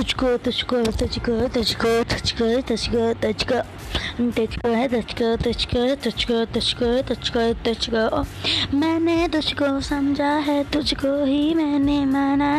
立ちこ立ちこ立ちこ立ちこ立ちこ立ちこ立ちこ立ちこ立ちこ立ちこ立ちこ立ちこ立ちこ立ちこ मैंने तुझको समझा है तुझको ही मैंने माना